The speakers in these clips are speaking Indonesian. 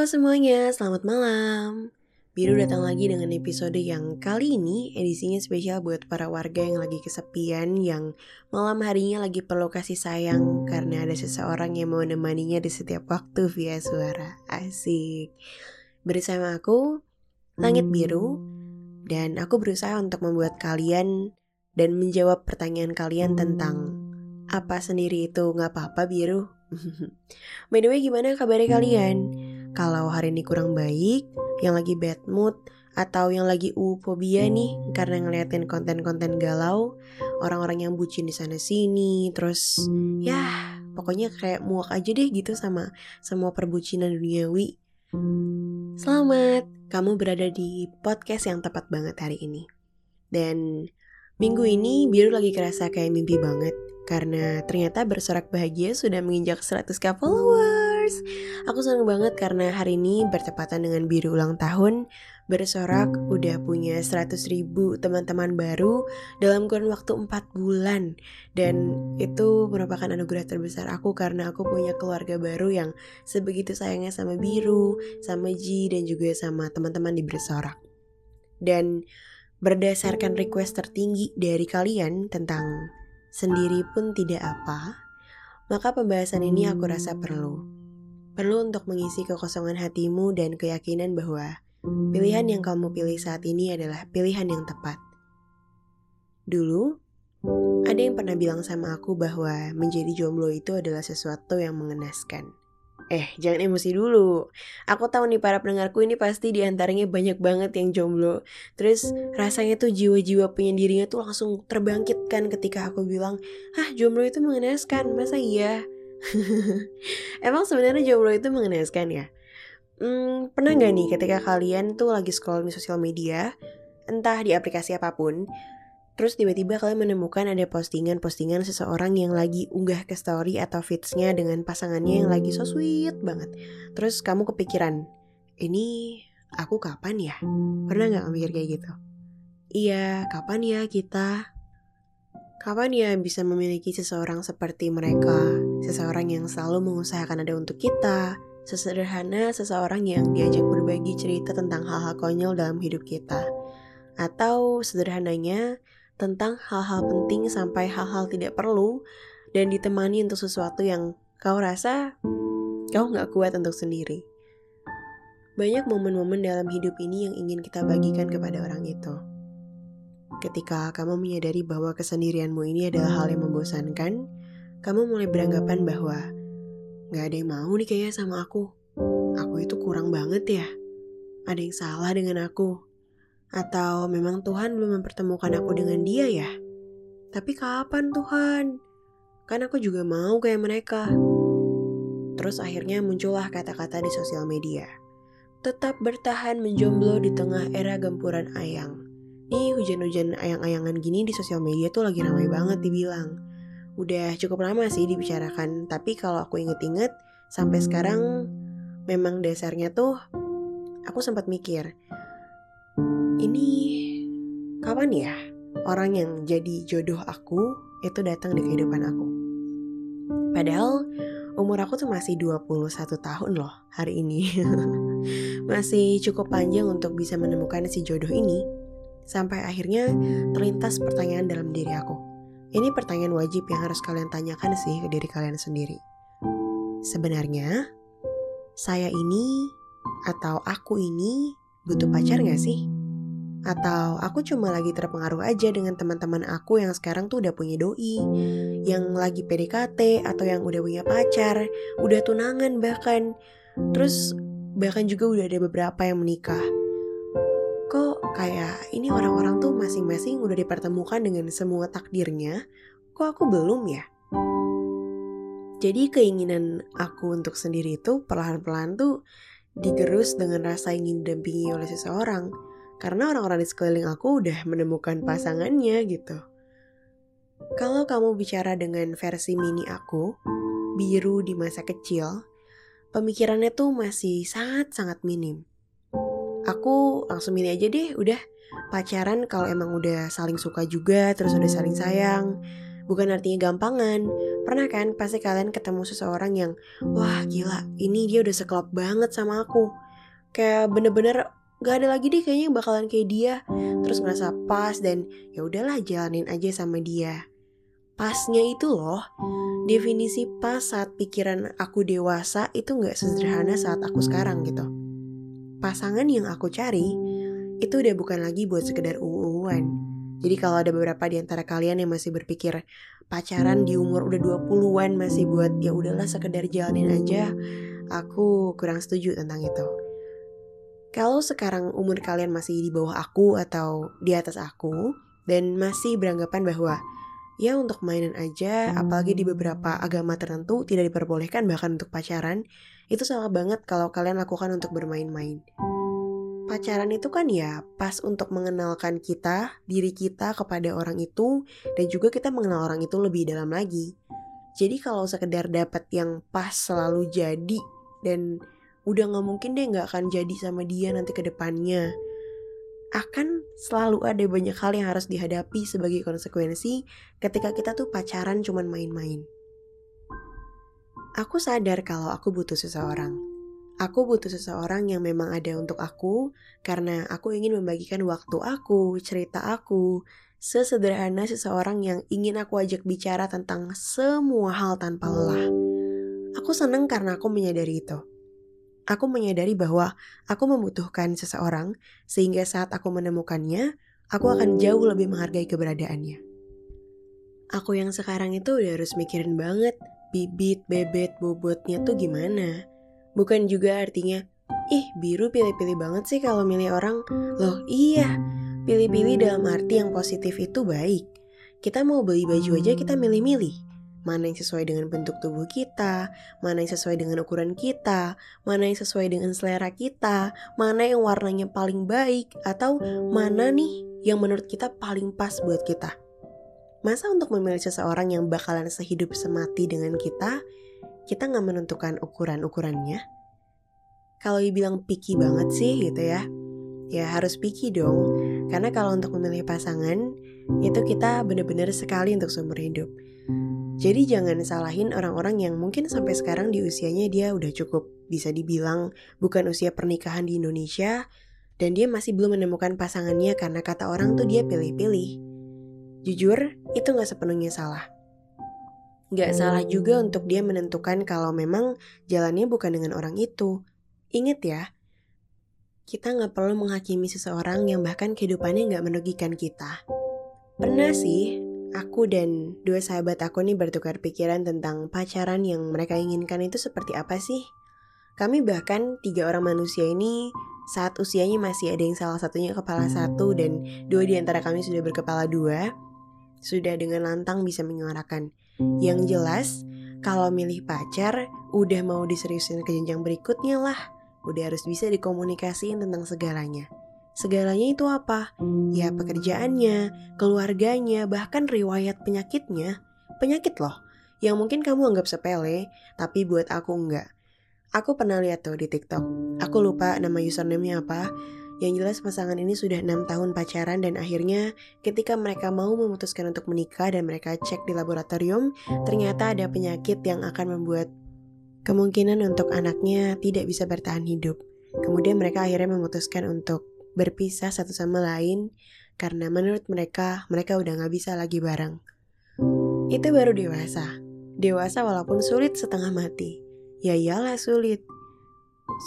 Halo semuanya, selamat malam. Biru datang lagi dengan episode yang kali ini edisinya spesial buat para warga yang lagi kesepian yang malam harinya lagi perlu kasih sayang karena ada seseorang yang mau menemaninya di setiap waktu via suara. Asik. Bersama aku, Langit Biru, dan aku berusaha untuk membuat kalian dan menjawab pertanyaan kalian tentang apa sendiri itu nggak apa-apa biru. By the way, gimana kabarnya kalian? Kalau hari ini kurang baik, yang lagi bad mood, atau yang lagi ufobia nih karena ngeliatin konten-konten galau, orang-orang yang bucin di sana sini, terus ya pokoknya kayak muak aja deh gitu sama semua perbucinan duniawi. Selamat, kamu berada di podcast yang tepat banget hari ini. Dan minggu ini biru lagi kerasa kayak mimpi banget karena ternyata bersorak bahagia sudah menginjak 100k Aku senang banget karena hari ini bertepatan dengan biru ulang tahun, bersorak udah punya 100 ribu teman-teman baru dalam kurun waktu 4 bulan. Dan itu merupakan anugerah terbesar aku karena aku punya keluarga baru yang sebegitu sayangnya sama biru, sama Ji, dan juga sama teman-teman di bersorak. Dan berdasarkan request tertinggi dari kalian tentang sendiri pun tidak apa, maka pembahasan ini aku rasa perlu. Perlu untuk mengisi kekosongan hatimu dan keyakinan bahwa pilihan yang kamu pilih saat ini adalah pilihan yang tepat. Dulu, ada yang pernah bilang sama aku bahwa menjadi jomblo itu adalah sesuatu yang mengenaskan. Eh, jangan emosi dulu. Aku tahu nih para pendengarku ini pasti di antaranya banyak banget yang jomblo. Terus rasanya tuh jiwa-jiwa penyendirinya tuh langsung terbangkitkan ketika aku bilang, ah jomblo itu mengenaskan, masa iya? Emang sebenarnya jomblo itu mengenaskan ya? Hmm, pernah gak nih ketika kalian tuh lagi scroll di sosial media, entah di aplikasi apa pun, Terus tiba-tiba kalian menemukan ada postingan-postingan seseorang yang lagi unggah ke story atau feedsnya dengan pasangannya yang lagi so sweet banget. Terus kamu kepikiran, ini aku kapan ya? Pernah gak mikir kayak gitu? Iya, kapan ya kita? Kapan ya bisa memiliki seseorang seperti mereka? Seseorang yang selalu mengusahakan ada untuk kita, sesederhana seseorang yang diajak berbagi cerita tentang hal-hal konyol dalam hidup kita. Atau sederhananya, tentang hal-hal penting sampai hal-hal tidak perlu dan ditemani untuk sesuatu yang kau rasa kau nggak kuat untuk sendiri. Banyak momen-momen dalam hidup ini yang ingin kita bagikan kepada orang itu. Ketika kamu menyadari bahwa kesendirianmu ini adalah hal yang membosankan, kamu mulai beranggapan bahwa nggak ada yang mau nih kayaknya sama aku. Aku itu kurang banget ya. Ada yang salah dengan aku. Atau memang Tuhan belum mempertemukan aku dengan dia ya? Tapi kapan Tuhan? Kan aku juga mau kayak mereka. Terus akhirnya muncullah kata-kata di sosial media. Tetap bertahan menjomblo di tengah era gempuran ayang. Nih hujan-hujan ayang-ayangan gini di sosial media tuh lagi ramai banget dibilang. Udah cukup lama sih dibicarakan, tapi kalau aku inget-inget, sampai sekarang memang dasarnya tuh aku sempat mikir, ini kapan ya orang yang jadi jodoh aku itu datang di kehidupan aku. Padahal umur aku tuh masih 21 tahun loh hari ini. masih cukup panjang untuk bisa menemukan si jodoh ini. Sampai akhirnya terlintas pertanyaan dalam diri aku. Ini pertanyaan wajib yang harus kalian tanyakan sih ke diri kalian sendiri. Sebenarnya, saya ini atau aku ini butuh pacar gak sih? Atau aku cuma lagi terpengaruh aja dengan teman-teman aku yang sekarang tuh udah punya doi, yang lagi PDKT atau yang udah punya pacar, udah tunangan bahkan. Terus bahkan juga udah ada beberapa yang menikah. Kayak ini orang-orang tuh masing-masing udah dipertemukan dengan semua takdirnya, kok aku belum ya? Jadi keinginan aku untuk sendiri itu perlahan-perlahan tuh digerus dengan rasa ingin didampingi oleh seseorang karena orang-orang di sekeliling aku udah menemukan pasangannya gitu. Kalau kamu bicara dengan versi mini aku, biru di masa kecil, pemikirannya tuh masih sangat-sangat minim. Aku langsung milih aja deh, udah pacaran kalau emang udah saling suka juga, terus udah saling sayang. bukan artinya gampangan. Pernah kan pasti kalian ketemu seseorang yang, wah gila, ini dia udah sekelop banget sama aku. Kayak bener-bener gak ada lagi deh kayaknya yang bakalan kayak dia. Terus merasa pas dan ya udahlah jalanin aja sama dia. Pasnya itu loh, definisi pas saat pikiran aku dewasa itu gak sederhana saat aku sekarang gitu. Pasangan yang aku cari itu udah bukan lagi buat sekedar uuan. Jadi kalau ada beberapa di antara kalian yang masih berpikir pacaran di umur udah 20-an masih buat ya udahlah sekedar jalanin aja, aku kurang setuju tentang itu. Kalau sekarang umur kalian masih di bawah aku atau di atas aku dan masih beranggapan bahwa ya untuk mainan aja, apalagi di beberapa agama tertentu tidak diperbolehkan bahkan untuk pacaran, itu salah banget kalau kalian lakukan untuk bermain-main. Pacaran itu kan ya pas untuk mengenalkan kita, diri kita kepada orang itu, dan juga kita mengenal orang itu lebih dalam lagi. Jadi kalau sekedar dapat yang pas selalu jadi dan udah gak mungkin deh gak akan jadi sama dia nanti ke depannya. Akan selalu ada banyak hal yang harus dihadapi sebagai konsekuensi ketika kita tuh pacaran cuman main-main. Aku sadar kalau aku butuh seseorang. Aku butuh seseorang yang memang ada untuk aku karena aku ingin membagikan waktu aku, cerita aku, sesederhana seseorang yang ingin aku ajak bicara tentang semua hal tanpa lelah. Aku senang karena aku menyadari itu. Aku menyadari bahwa aku membutuhkan seseorang, sehingga saat aku menemukannya, aku akan jauh lebih menghargai keberadaannya. Aku yang sekarang itu udah harus mikirin banget bibit, bebet, bobotnya tuh gimana. Bukan juga artinya, ih biru pilih-pilih banget sih kalau milih orang. Loh iya, pilih-pilih dalam arti yang positif itu baik. Kita mau beli baju aja kita milih-milih mana yang sesuai dengan bentuk tubuh kita, mana yang sesuai dengan ukuran kita, mana yang sesuai dengan selera kita, mana yang warnanya paling baik, atau mana nih yang menurut kita paling pas buat kita. Masa untuk memilih seseorang yang bakalan sehidup semati dengan kita, kita nggak menentukan ukuran-ukurannya? Kalau dibilang picky banget sih gitu ya, ya harus picky dong. Karena kalau untuk memilih pasangan, itu kita benar-benar sekali untuk seumur hidup. Jadi jangan salahin orang-orang yang mungkin sampai sekarang di usianya dia udah cukup bisa dibilang bukan usia pernikahan di Indonesia dan dia masih belum menemukan pasangannya karena kata orang tuh dia pilih-pilih. Jujur, itu gak sepenuhnya salah. Gak salah juga untuk dia menentukan kalau memang jalannya bukan dengan orang itu. Ingat ya, kita gak perlu menghakimi seseorang yang bahkan kehidupannya gak merugikan kita. Pernah sih aku dan dua sahabat aku nih bertukar pikiran tentang pacaran yang mereka inginkan itu seperti apa sih. Kami bahkan tiga orang manusia ini saat usianya masih ada yang salah satunya kepala satu dan dua di antara kami sudah berkepala dua, sudah dengan lantang bisa menyuarakan. Yang jelas, kalau milih pacar, udah mau diseriusin ke jenjang berikutnya lah. Udah harus bisa dikomunikasiin tentang segalanya. Segalanya itu apa? Ya pekerjaannya, keluarganya, bahkan riwayat penyakitnya. Penyakit loh, yang mungkin kamu anggap sepele, tapi buat aku enggak. Aku pernah lihat tuh di TikTok. Aku lupa nama username-nya apa. Yang jelas pasangan ini sudah enam tahun pacaran dan akhirnya ketika mereka mau memutuskan untuk menikah dan mereka cek di laboratorium, ternyata ada penyakit yang akan membuat kemungkinan untuk anaknya tidak bisa bertahan hidup. Kemudian mereka akhirnya memutuskan untuk berpisah satu sama lain karena menurut mereka mereka udah gak bisa lagi bareng. Itu baru dewasa. Dewasa walaupun sulit setengah mati. Ya iyalah sulit.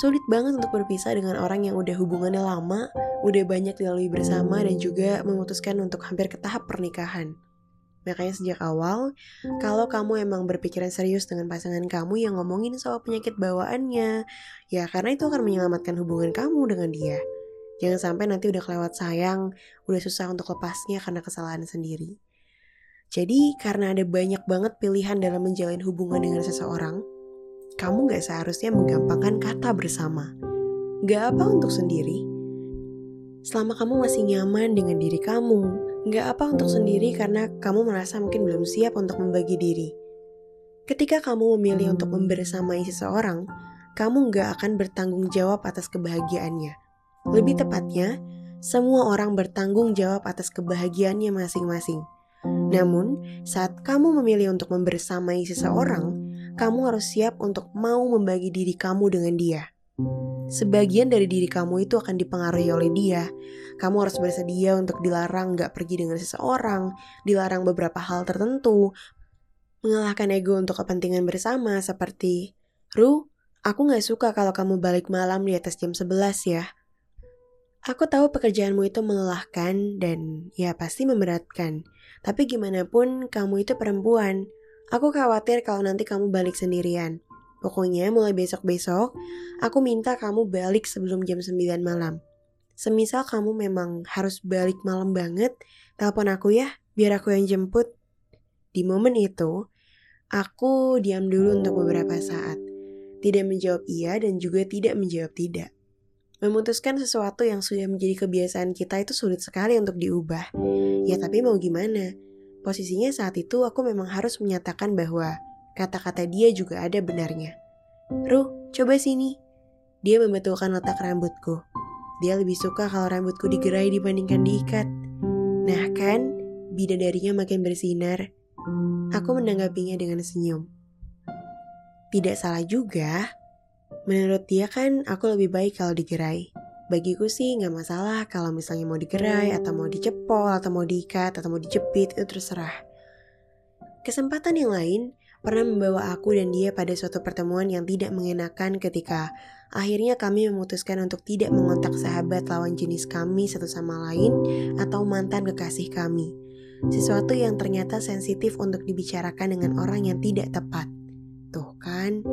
Sulit banget untuk berpisah dengan orang yang udah hubungannya lama, udah banyak dilalui bersama dan juga memutuskan untuk hampir ke tahap pernikahan. Makanya sejak awal, kalau kamu emang berpikiran serius dengan pasangan kamu yang ngomongin soal penyakit bawaannya, ya karena itu akan menyelamatkan hubungan kamu dengan dia. Jangan sampai nanti udah kelewat sayang, udah susah untuk lepasnya karena kesalahan sendiri. Jadi karena ada banyak banget pilihan dalam menjalin hubungan dengan seseorang, kamu gak seharusnya menggampangkan kata bersama. Gak apa untuk sendiri. Selama kamu masih nyaman dengan diri kamu, gak apa untuk sendiri karena kamu merasa mungkin belum siap untuk membagi diri. Ketika kamu memilih untuk membersamai seseorang, kamu gak akan bertanggung jawab atas kebahagiaannya. Lebih tepatnya, semua orang bertanggung jawab atas kebahagiaannya masing-masing. Namun, saat kamu memilih untuk membersamai seseorang, kamu harus siap untuk mau membagi diri kamu dengan dia. Sebagian dari diri kamu itu akan dipengaruhi oleh dia. Kamu harus bersedia untuk dilarang gak pergi dengan seseorang, dilarang beberapa hal tertentu, mengalahkan ego untuk kepentingan bersama seperti, Ru, aku gak suka kalau kamu balik malam di atas jam 11 ya. Aku tahu pekerjaanmu itu melelahkan dan ya pasti memberatkan. Tapi gimana pun kamu itu perempuan. Aku khawatir kalau nanti kamu balik sendirian. Pokoknya mulai besok-besok, aku minta kamu balik sebelum jam 9 malam. Semisal kamu memang harus balik malam banget, telepon aku ya, biar aku yang jemput. Di momen itu, aku diam dulu untuk beberapa saat. Tidak menjawab iya dan juga tidak menjawab tidak. Memutuskan sesuatu yang sudah menjadi kebiasaan kita itu sulit sekali untuk diubah. Ya tapi mau gimana? Posisinya saat itu aku memang harus menyatakan bahwa kata-kata dia juga ada benarnya. Ruh, coba sini. Dia membetulkan letak rambutku. Dia lebih suka kalau rambutku digerai dibandingkan diikat. Nah kan, bidadarinya makin bersinar. Aku menanggapinya dengan senyum. Tidak salah juga, Menurut dia kan aku lebih baik kalau digerai. Bagiku sih nggak masalah kalau misalnya mau digerai atau mau dicepol atau mau diikat atau mau dijepit itu terserah. Kesempatan yang lain pernah membawa aku dan dia pada suatu pertemuan yang tidak mengenakan ketika akhirnya kami memutuskan untuk tidak mengontak sahabat lawan jenis kami satu sama lain atau mantan kekasih kami. Sesuatu yang ternyata sensitif untuk dibicarakan dengan orang yang tidak tepat. Tuh kan,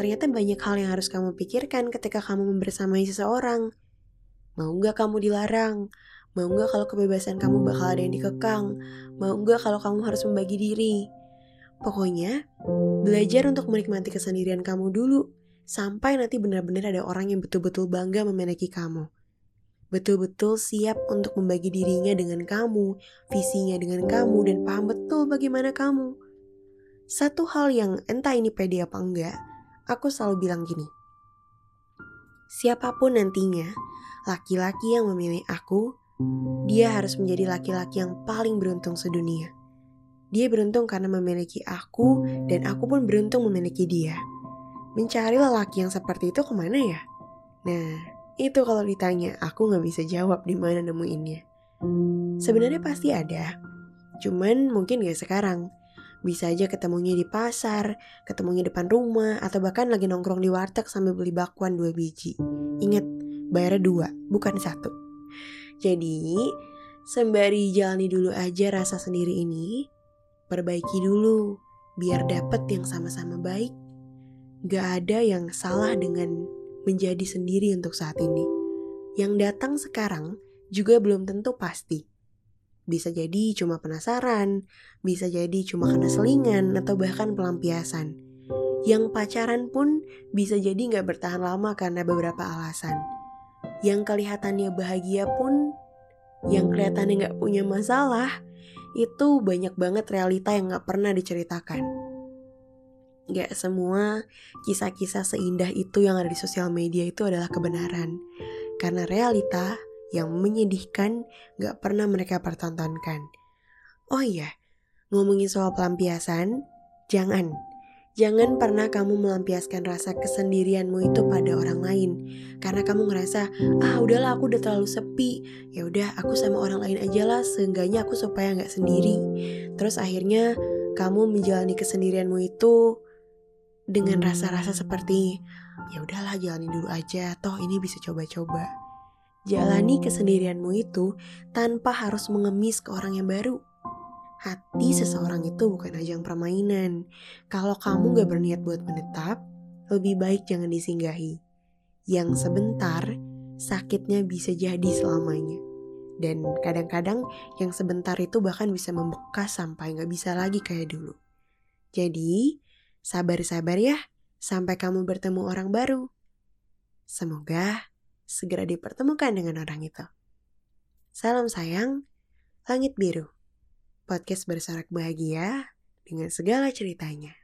ternyata banyak hal yang harus kamu pikirkan ketika kamu membersamai seseorang. Mau nggak kamu dilarang? Mau nggak kalau kebebasan kamu bakal ada yang dikekang? Mau nggak kalau kamu harus membagi diri? Pokoknya, belajar untuk menikmati kesendirian kamu dulu, sampai nanti benar-benar ada orang yang betul-betul bangga memiliki kamu. Betul-betul siap untuk membagi dirinya dengan kamu, visinya dengan kamu, dan paham betul bagaimana kamu. Satu hal yang entah ini pede apa enggak, aku selalu bilang gini. Siapa pun nantinya, laki-laki yang memilih aku, dia harus menjadi laki-laki yang paling beruntung sedunia. Dia beruntung karena memiliki aku, dan aku pun beruntung memiliki dia. Mencari lelaki yang seperti itu ke mana ya? Nah, itu kalau ditanya, aku nggak bisa jawab di mana nemuinnya. Sebenarnya pasti ada, cuman mungkin gak sekarang. Bisa aja ketemunya di pasar, ketemunya depan rumah, atau bahkan lagi nongkrong di warteg sambil beli bakwan dua biji. Ingat, bayarnya dua, bukan satu. Jadi, sembari jalani dulu aja rasa sendiri ini, perbaiki dulu, biar dapet yang sama-sama baik. Gak ada yang salah dengan menjadi sendiri untuk saat ini. Yang datang sekarang juga belum tentu pasti. Bisa jadi cuma penasaran, bisa jadi cuma karena selingan atau bahkan pelampiasan. Yang pacaran pun bisa jadi nggak bertahan lama karena beberapa alasan. Yang kelihatannya bahagia pun, yang kelihatannya nggak punya masalah, itu banyak banget realita yang nggak pernah diceritakan. Gak semua kisah-kisah seindah itu yang ada di sosial media itu adalah kebenaran. Karena realita yang menyedihkan gak pernah mereka pertontonkan. Oh iya, ngomongin soal pelampiasan, jangan. Jangan pernah kamu melampiaskan rasa kesendirianmu itu pada orang lain karena kamu ngerasa ah udahlah aku udah terlalu sepi ya udah aku sama orang lain aja lah seenggaknya aku supaya nggak sendiri terus akhirnya kamu menjalani kesendirianmu itu dengan rasa-rasa seperti ya udahlah jalani dulu aja toh ini bisa coba-coba Jalani kesendirianmu itu tanpa harus mengemis ke orang yang baru. Hati seseorang itu bukan ajang permainan. Kalau kamu gak berniat buat menetap, lebih baik jangan disinggahi. Yang sebentar, sakitnya bisa jadi selamanya. Dan kadang-kadang yang sebentar itu bahkan bisa membekas sampai gak bisa lagi kayak dulu. Jadi, sabar-sabar ya sampai kamu bertemu orang baru. Semoga segera dipertemukan dengan orang itu. Salam sayang, Langit Biru. Podcast bersorak bahagia dengan segala ceritanya.